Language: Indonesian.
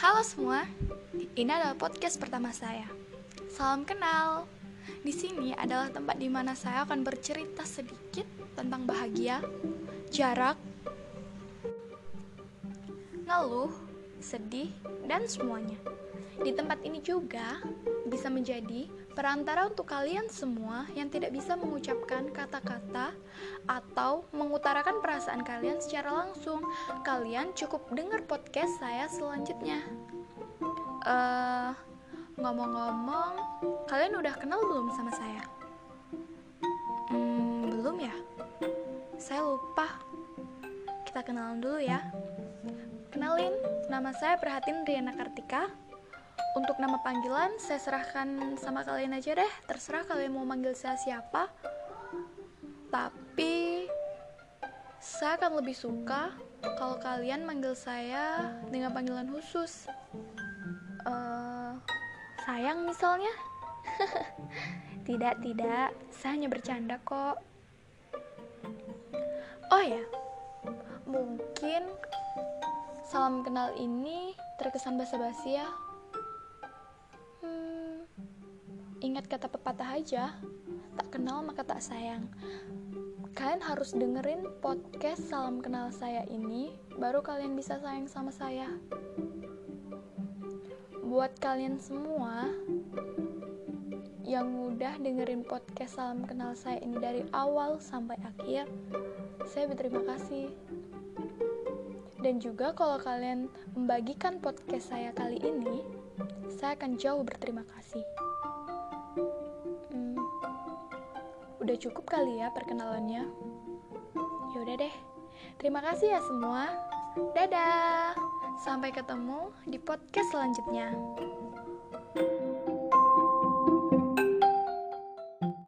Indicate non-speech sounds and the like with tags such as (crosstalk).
Halo semua, ini adalah podcast pertama saya. Salam kenal. Di sini adalah tempat di mana saya akan bercerita sedikit tentang bahagia, jarak, ngeluh, sedih, dan semuanya. Di tempat ini juga bisa menjadi perantara untuk kalian semua yang tidak bisa mengucapkan kata-kata atau mengutarakan perasaan kalian secara langsung. Kalian cukup dengar podcast saya selanjutnya. Uh, ngomong-ngomong, kalian udah kenal belum sama saya? Hmm, belum ya? Saya lupa. Kita kenalan dulu ya. Kenalin, nama saya Perhatin Riana Kartika untuk nama panggilan saya serahkan sama kalian aja deh. Terserah kalian mau manggil saya siapa. Tapi saya akan lebih suka kalau kalian manggil saya dengan panggilan khusus. Uh, sayang misalnya. (laughs) Tidak tidak. Saya hanya bercanda kok. Oh ya mungkin salam kenal ini terkesan basa-basi ya Ingat kata pepatah aja, tak kenal maka tak sayang. Kalian harus dengerin podcast Salam Kenal Saya ini, baru kalian bisa sayang sama saya. Buat kalian semua yang udah dengerin podcast Salam Kenal Saya ini dari awal sampai akhir, saya berterima kasih. Dan juga kalau kalian membagikan podcast saya kali ini, saya akan jauh berterima kasih. Udah cukup kali ya perkenalannya? Yaudah deh. Terima kasih ya semua. Dadah. Sampai ketemu di podcast selanjutnya.